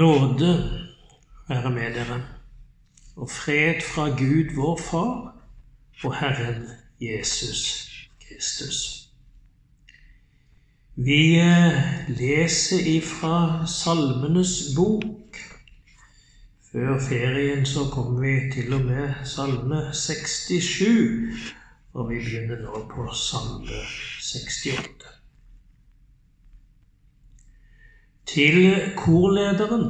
Nåde være med dere, og fred fra Gud vår Far og Herren Jesus Kristus. Vi eh, leser ifra Salmenes bok. Før ferien så kommer vi til og med Salme 67, og vi begynner nå på Salme 68. til korlederen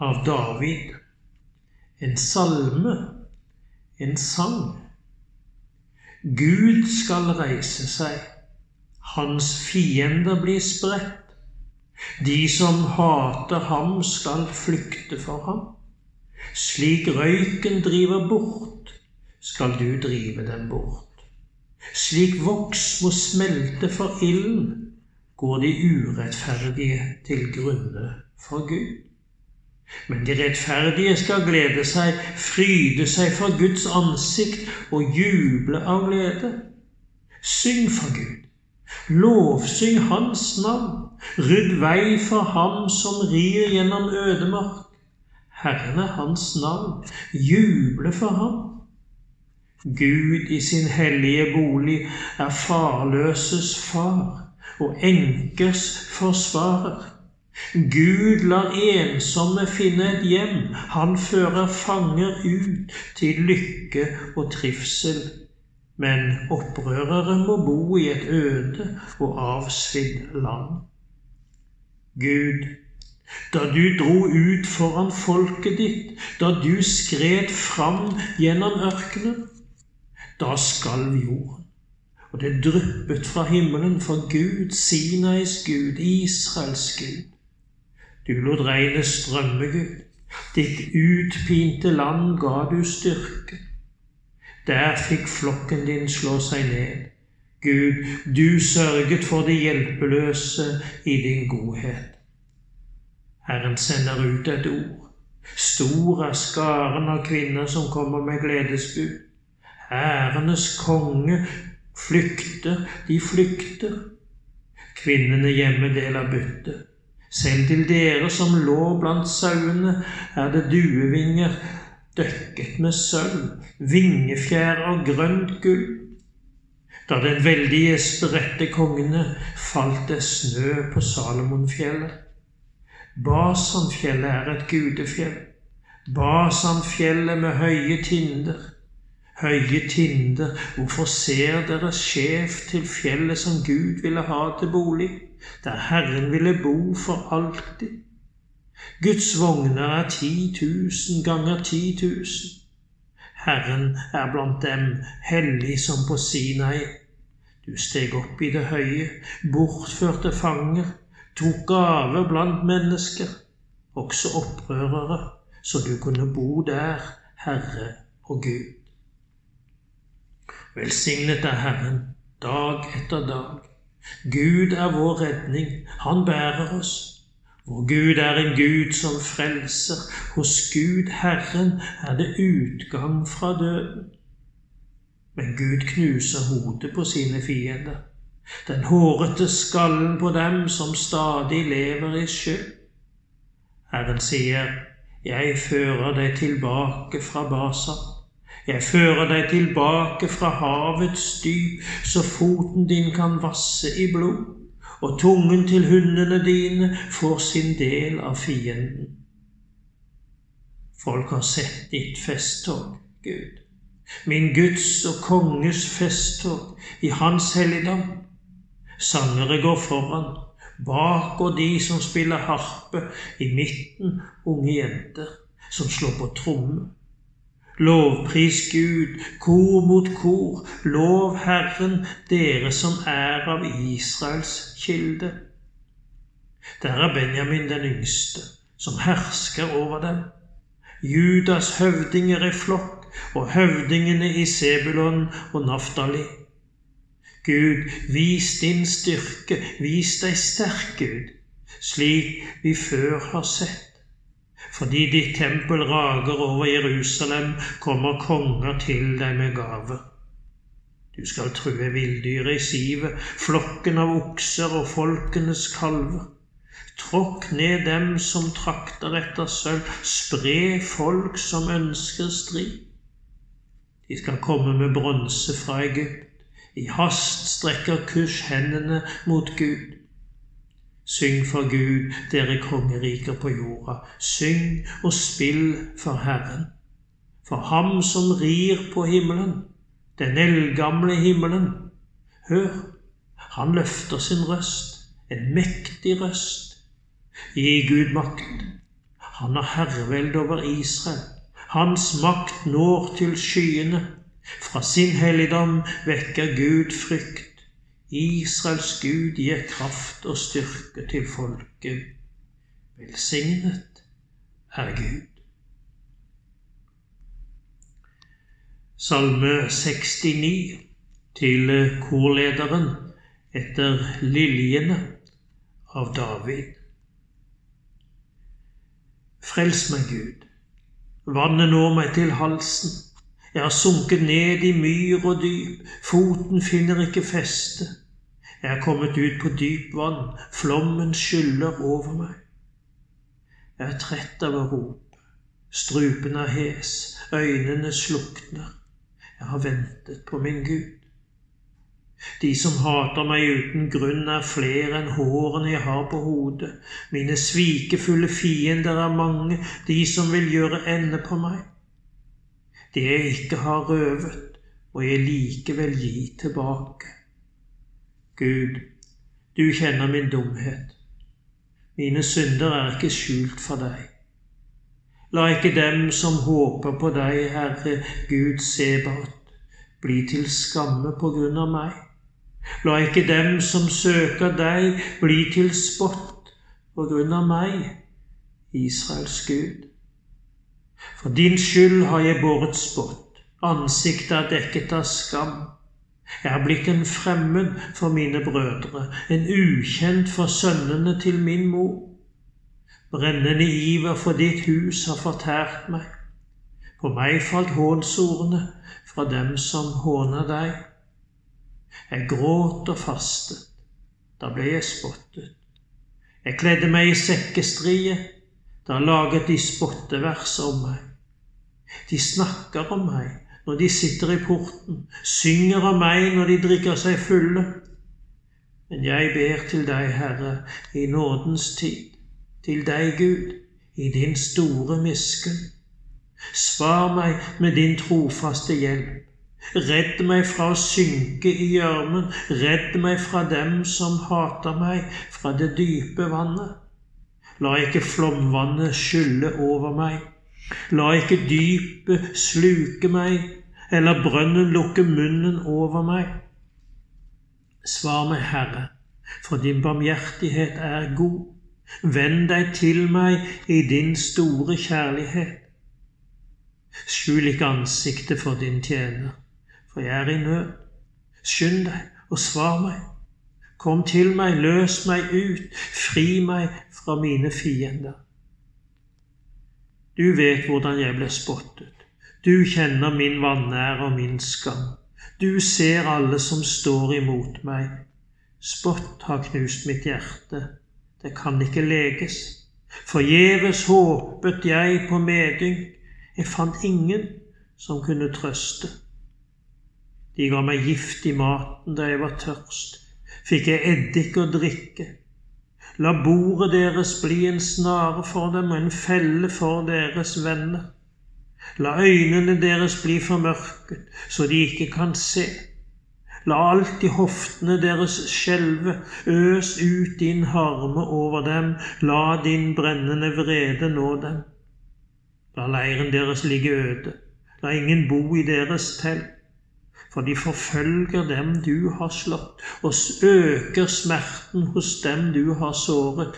av David. En salme, en sang. Gud skal reise seg, hans fiender blir spredt. De som hater ham, skal flykte for ham. Slik røyken driver bort, skal du drive dem bort. Slik voks må smelte for ilden, går de urettferdige til grunne for Gud. Men de rettferdige skal glede seg, fryde seg for Guds ansikt og juble av glede. Syng for Gud. Lovsyng Hans navn. Rydd vei for Ham som rir gjennom ødemark. Herren er Hans navn. Juble for Ham. Gud i sin hellige bolig er farløses far og enkers forsvarer. Gud lar ensomme finne et hjem, han fører fanger ut til lykke og trivsel. Men opprørere må bo i et øde og avsvidd land. Gud, da du dro ut foran folket ditt, da du skred fram gjennom ørkenen, da skalv jorden og det dryppet fra himmelen for Gud, Sinais Gud, Israels Gud. Du lot regnet strømme, Gud. Ditt utpinte land ga du styrke. Der fikk flokken din slå seg ned. Gud, du sørget for de hjelpeløse i din godhet. Herren sender ut et ord. Stor er skaren av kvinner som kommer med gledesbud. Ærenes konge Flykter, de flykter. Kvinnene hjemme deler byttet. Selv til dere som lå blant sauene, er det duevinger døkket med sølv, vingefjær av grønt gull. Da den veldige spredte kongene falt det snø på Salomonfjellet. Basanfjellet er et gudefjell. Basanfjellet med høye tinder høye tinder, hvorfor ser dere skjevt til fjellet som Gud ville ha til bolig, der Herren ville bo for alltid? Guds vogner er ti tusen ganger ti tusen. Herren er blant dem, hellig som på Sinai. Du steg opp i det høye, bortførte fanger, tok gaver blant mennesker, også opprørere, så du kunne bo der, Herre og Gud. Velsignet er Herren dag etter dag. Gud er vår redning, han bærer oss. Vår Gud er en Gud som frelser. Hos Gud, Herren, er det utgang fra døden. Men Gud knuser hodet på sine fiender, den hårete skallen på dem som stadig lever i skyld. Herren sier, Jeg fører deg tilbake fra Basan jeg fører deg tilbake fra havets dyp, så foten din kan vasse i blod, og tungen til hundene dine får sin del av fienden. Folk har sett ditt festtog, Gud, min Guds og konges festtog i Hans helligdom. Sangere går foran, bak og de som spiller harpe, i midten unge jenter som slår på tromme. Lovpris Gud, kor mot kor, lov Herren, dere som er av Israels kilde. Der er Benjamin den yngste, som hersker over dem. Judas høvdinger i flokk, og høvdingene i Sebulon og Naftali. Gud, vis din styrke, vis deg sterk, Gud, slik vi før har sett. Fordi ditt tempel rager over Jerusalem, kommer konger til deg med gaver. Du skal true villdyret i sivet, flokken av okser og folkenes kalver. Tråkk ned dem som trakter etter sølv, spre folk som ønsker strid. De skal komme med bronse fra Egypt, i hast strekker Kush hendene mot Gud. Syng for Gud, dere kongeriker på jorda, syng og spill for Herren. For ham som rir på himmelen, den eldgamle himmelen. Hør, han løfter sin røst, en mektig røst. Gi Gud makt. Han har herrevelde over Israel. Hans makt når til skyene. Fra sin helligdom vekker Gud frykt. Israels Gud gir kraft og styrke til folket. Velsignet er Gud. Salme 69 til korlederen etter Liljene av David. Frels meg, Gud. Vannet når meg til halsen. Jeg har sunket ned i myr og dyp, foten finner ikke feste. Jeg er kommet ut på dyp vann, flommen skyller over meg. Jeg er trett av å rope, strupen er hes, øynene slukner. Jeg har ventet på min Gud. De som hater meg uten grunn, er flere enn hårene jeg har på hodet. Mine svikefulle fiender er mange, de som vil gjøre ende på meg. Det jeg ikke har røvet, må jeg likevel gi tilbake. Gud, du kjenner min dumhet. Mine synder er ikke skjult for deg. La ikke dem som håper på deg, Herre Gud Sebaot, bli til skamme på grunn av meg. La ikke dem som søker deg, bli til spott på grunn av meg, Israels Gud. For din skyld har jeg båret spott, ansiktet er dekket av skam. Jeg er blitt en fremmed for mine brødre, en ukjent for sønnene til min mor. Brennende iver for ditt hus har fortært meg. På meg falt hånsordene fra dem som håner deg. Jeg gråt og fastet. Da ble jeg spottet. Jeg kledde meg i sekkestrie. Da laget de spottevers om meg. De snakker om meg når de sitter i porten, synger om meg når de drikker seg fulle. Men jeg ber til deg, Herre, i nådens tid, til deg, Gud, i din store miskunn. Svar meg med din trofaste hjelp. Redd meg fra å synke i gjørmen, redd meg fra dem som hater meg, fra det dype vannet. La ikke flomvannet skylle over meg, la ikke dypet sluke meg, eller brønnen lukke munnen over meg. Svar meg, Herre, for din barmhjertighet er god. Vend deg til meg i din store kjærlighet. Skjul ikke ansiktet for din tjener for jeg er i nød. Skynd deg og svar meg. Kom til meg, løs meg ut, fri meg fra mine fiender. Du vet hvordan jeg ble spottet. Du kjenner min vanære og min skam. Du ser alle som står imot meg. Spott har knust mitt hjerte. Det kan ikke leges. Forgjeves håpet jeg på medynk. Jeg fant ingen som kunne trøste. De ga meg gift i maten da jeg var tørst. Fikk jeg eddik å drikke. La bordet deres bli en snare for dem og en felle for deres venner. La øynene deres bli formørket, så de ikke kan se. La alltid hoftene deres skjelve, øs ut din harme over dem, la din brennende vrede nå dem. La leiren deres ligge øde, la ingen bo i deres telt for de forfølger dem du har slått, og øker smerten hos dem du har såret.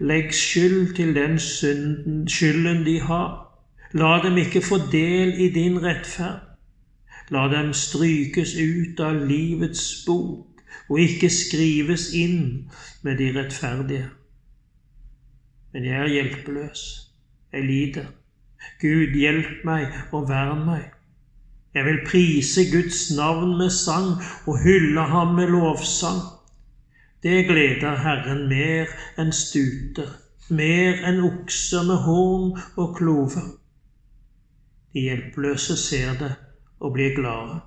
Legg skyld til den synden, skylden de har. La dem ikke få del i din rettferd. La dem strykes ut av livets bok og ikke skrives inn med de rettferdige. Men jeg er hjelpeløs. Jeg lider. Gud, hjelp meg og vern meg. Jeg vil prise Guds navn med sang og hylle ham med lovsang. det gleder Herren mer enn stuter, mer enn okser med horn og klover. De hjelpeløse ser det og blir glade.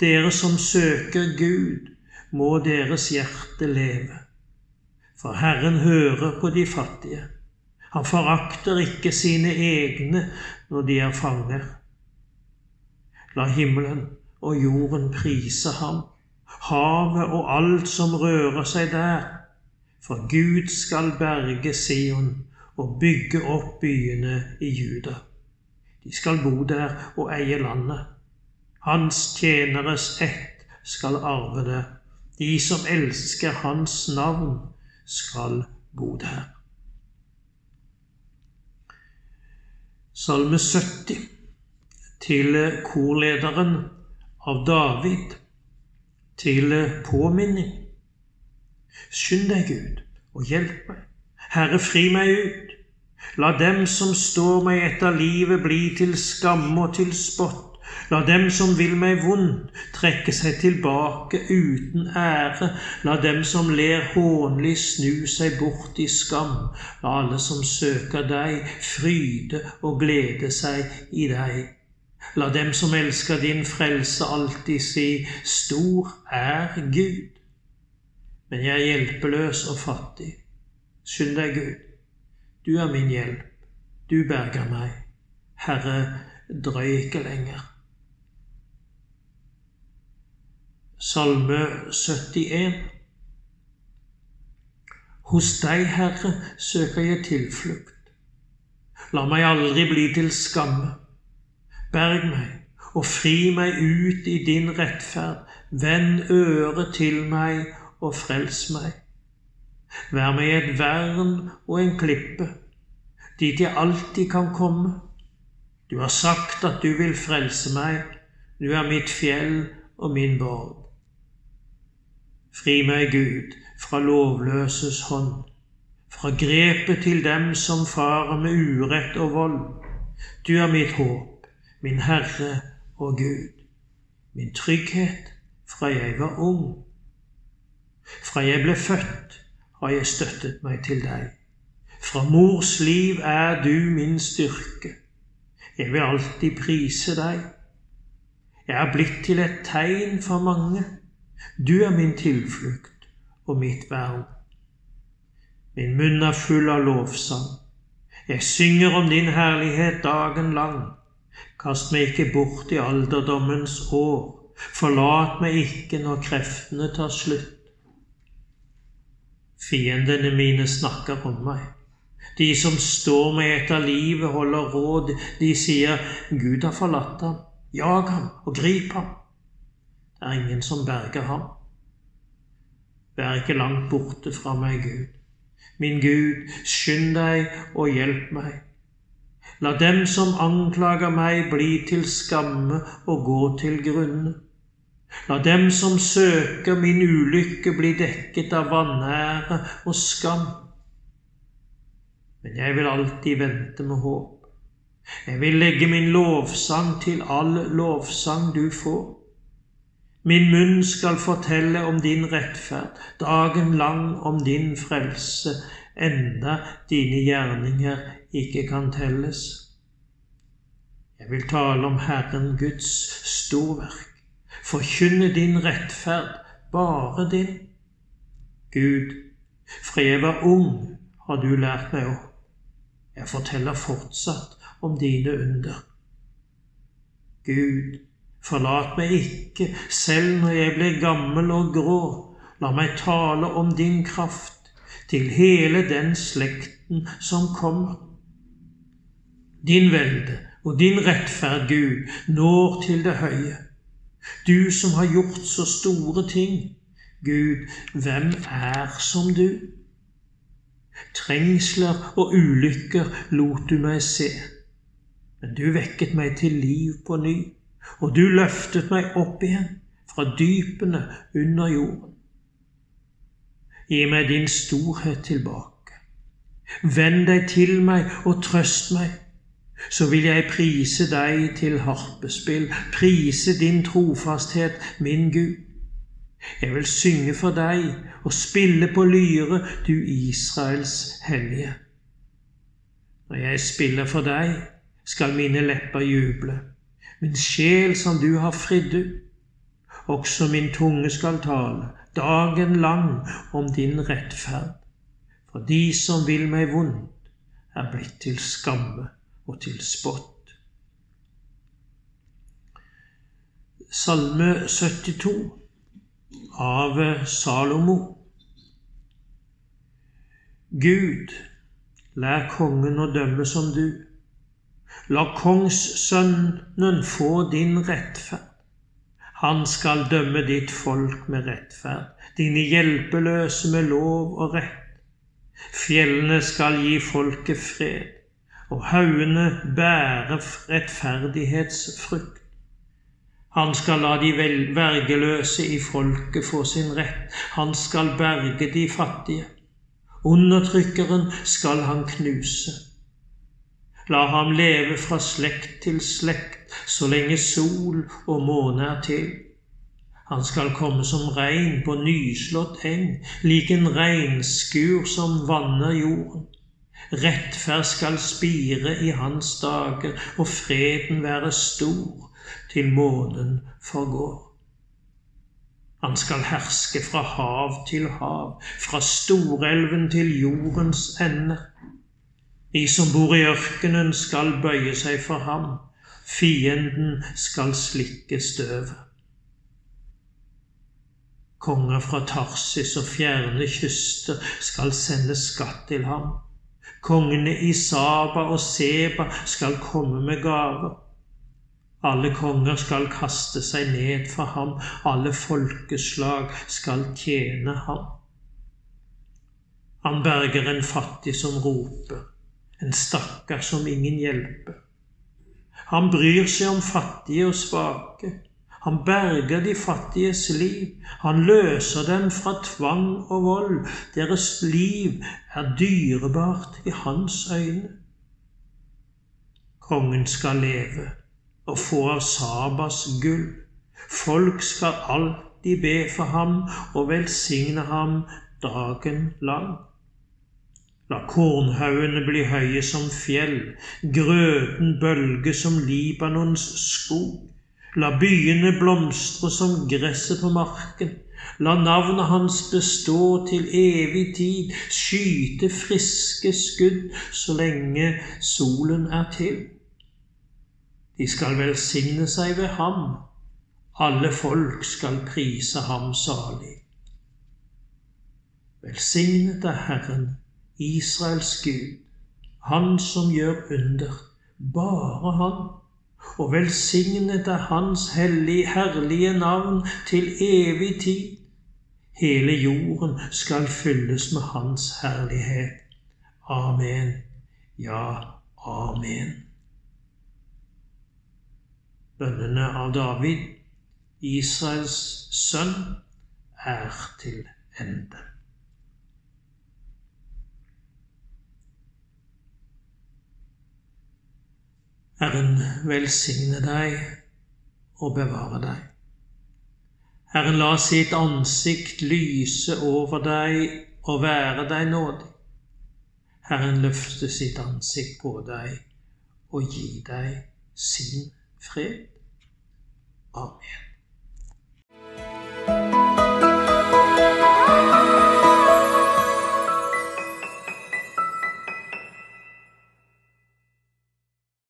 Dere som søker Gud, må deres hjerte leve. For Herren hører på de fattige. Han forakter ikke sine egne når de er fanger. La himmelen og jorden prise ham, havet og alt som rører seg der. For Gud skal berge Sion og bygge opp byene i Juda. De skal bo der og eie landet. Hans tjeneres ett skal arve det. De som elsker Hans navn, skal bo der. Salme 70 til korlederen av David til påminning. Skynd deg, Gud, og hjelp meg. Herre, fri meg ut. La dem som står meg etter livet, bli til skamme og til spott. La dem som vil meg vondt, trekke seg tilbake uten ære. La dem som ler hånlig, snu seg bort i skam. La alle som søker deg, fryde og glede seg i deg. La dem som elsker din frelse, alltid si, Stor er Gud. Men jeg er hjelpeløs og fattig. Skynd deg, Gud. Du er min hjelp. Du berger meg. Herre, drøy ikke lenger. Salme 71. Hos deg, Herre, søker jeg tilflukt. La meg aldri bli til skamme. Berg meg og fri meg ut i din rettferd. Vend øret til meg og frels meg. Vær meg et vern og en klippe, dit jeg alltid kan komme. Du har sagt at du vil frelse meg. Du er mitt fjell og min borg. Fri meg, Gud, fra lovløses hånd, fra grepet til dem som farer med urett og vold. Du er mitt håp, min Herre og Gud, min trygghet fra jeg var ung. Fra jeg ble født, har jeg støttet meg til deg. Fra mors liv er du min styrke. Jeg vil alltid prise deg. Jeg er blitt til et tegn for mange. Du er min tilflukt og mitt vern. Min munn er full av lovsang. Jeg synger om din herlighet dagen lang. Kast meg ikke bort i alderdommens år. Forlat meg ikke når kreftene tar slutt. Fiendene mine snakker om meg. De som står meg etter livet, holder råd. De sier, Gud har forlatt ham. Jag ham og grip ham Det er ingen som berger ham. Vær ikke langt borte fra meg, Gud. Min Gud, skynd deg og hjelp meg. La dem som anklager meg, bli til skamme og gå til grunne. La dem som søker min ulykke, bli dekket av vanære og skam. Men jeg vil alltid vente med håp. Jeg vil legge min lovsang til all lovsang du får. Min munn skal fortelle om din rettferd, dagen lang om din frelse, enda dine gjerninger ikke kan telles. Jeg vil tale om Herren Guds storverk, forkynne din rettferd, bare din. Gud, fra jeg var ung, har du lært meg opp. Jeg forteller fortsatt om dine under. Gud, Forlat meg ikke, selv når jeg blir gammel og grå. La meg tale om din kraft til hele den slekten som kommer. Din velde og din rettferd, Gud, når til det høye. Du som har gjort så store ting. Gud, hvem er som du? Trengsler og ulykker lot du meg se, men du vekket meg til liv på ny og du løftet meg opp igjen fra dypene under jorden. Gi meg din storhet tilbake. Vend deg til meg og trøst meg, så vil jeg prise deg til harpespill, prise din trofasthet, min Gud. Jeg vil synge for deg og spille på lyre, du Israels hellige. Når jeg spiller for deg, skal mine lepper juble, min sjel som du har fridd ut. Også min tunge skal tale dagen lang om din rettferd. For de som vil meg vondt, er blitt til skamme og til spott. Salme 72 av Salomo. Gud, lær kongen å dømme som du. La kongssønnen få din rettferd. Han skal dømme ditt folk med rettferd, dine hjelpeløse med lov og rett. Fjellene skal gi folket fred, og haugene bære rettferdighetsfrukt. Han skal la de vergeløse i folket få sin rett. Han skal berge de fattige. Undertrykkeren skal han knuse. La ham leve fra slekt til slekt, så lenge sol og måne er til. Han skal komme som regn på nyslått eng, lik en regnskur som vanner jorden. Rettferd skal spire i hans dager, og freden være stor til månen forgår. Han skal herske fra hav til hav, fra storelven til jordens ende. De som bor i ørkenen, skal bøye seg for ham. Fienden skal slikke støvet. Konger fra Tarsis og fjerne kyster skal sende skatt til ham. Kongene i Saba og Seba skal komme med gaver. Alle konger skal kaste seg ned for ham, alle folkeslag skal tjene ham. Han berger en fattig som roper, en stakkar som ingen hjelper. Han bryr seg om fattige og svake. Han berger de fattiges liv. Han løser dem fra tvang og vold. Deres liv er dyrebart i hans øyne. Kongen skal leve og få av Sabas gull. Folk skal alltid be for ham og velsigne ham dagen lang. La kornhaugene bli høye som fjell, grøten bølge som Libanons skog. La byene blomstre som gresset på marken. La navnet hans bestå til evig tid, skyte friske skudd så lenge solen er til. De skal velsigne seg ved ham. Alle folk skal prise ham salig. Velsignet er Herren, Israels Gud, Han som gjør under, bare Han. Og velsignet er Hans hellige, herlige navn til evig tid. Hele jorden skal fylles med Hans herlighet. Amen. Ja, amen bønnene av David, Israels sønn, er til ende. Herren velsigne deg og bevare deg. Herren la sitt ansikt lyse over deg og være deg nådig. Herren løfte sitt ansikt på deg og gi deg sin fred. Amen.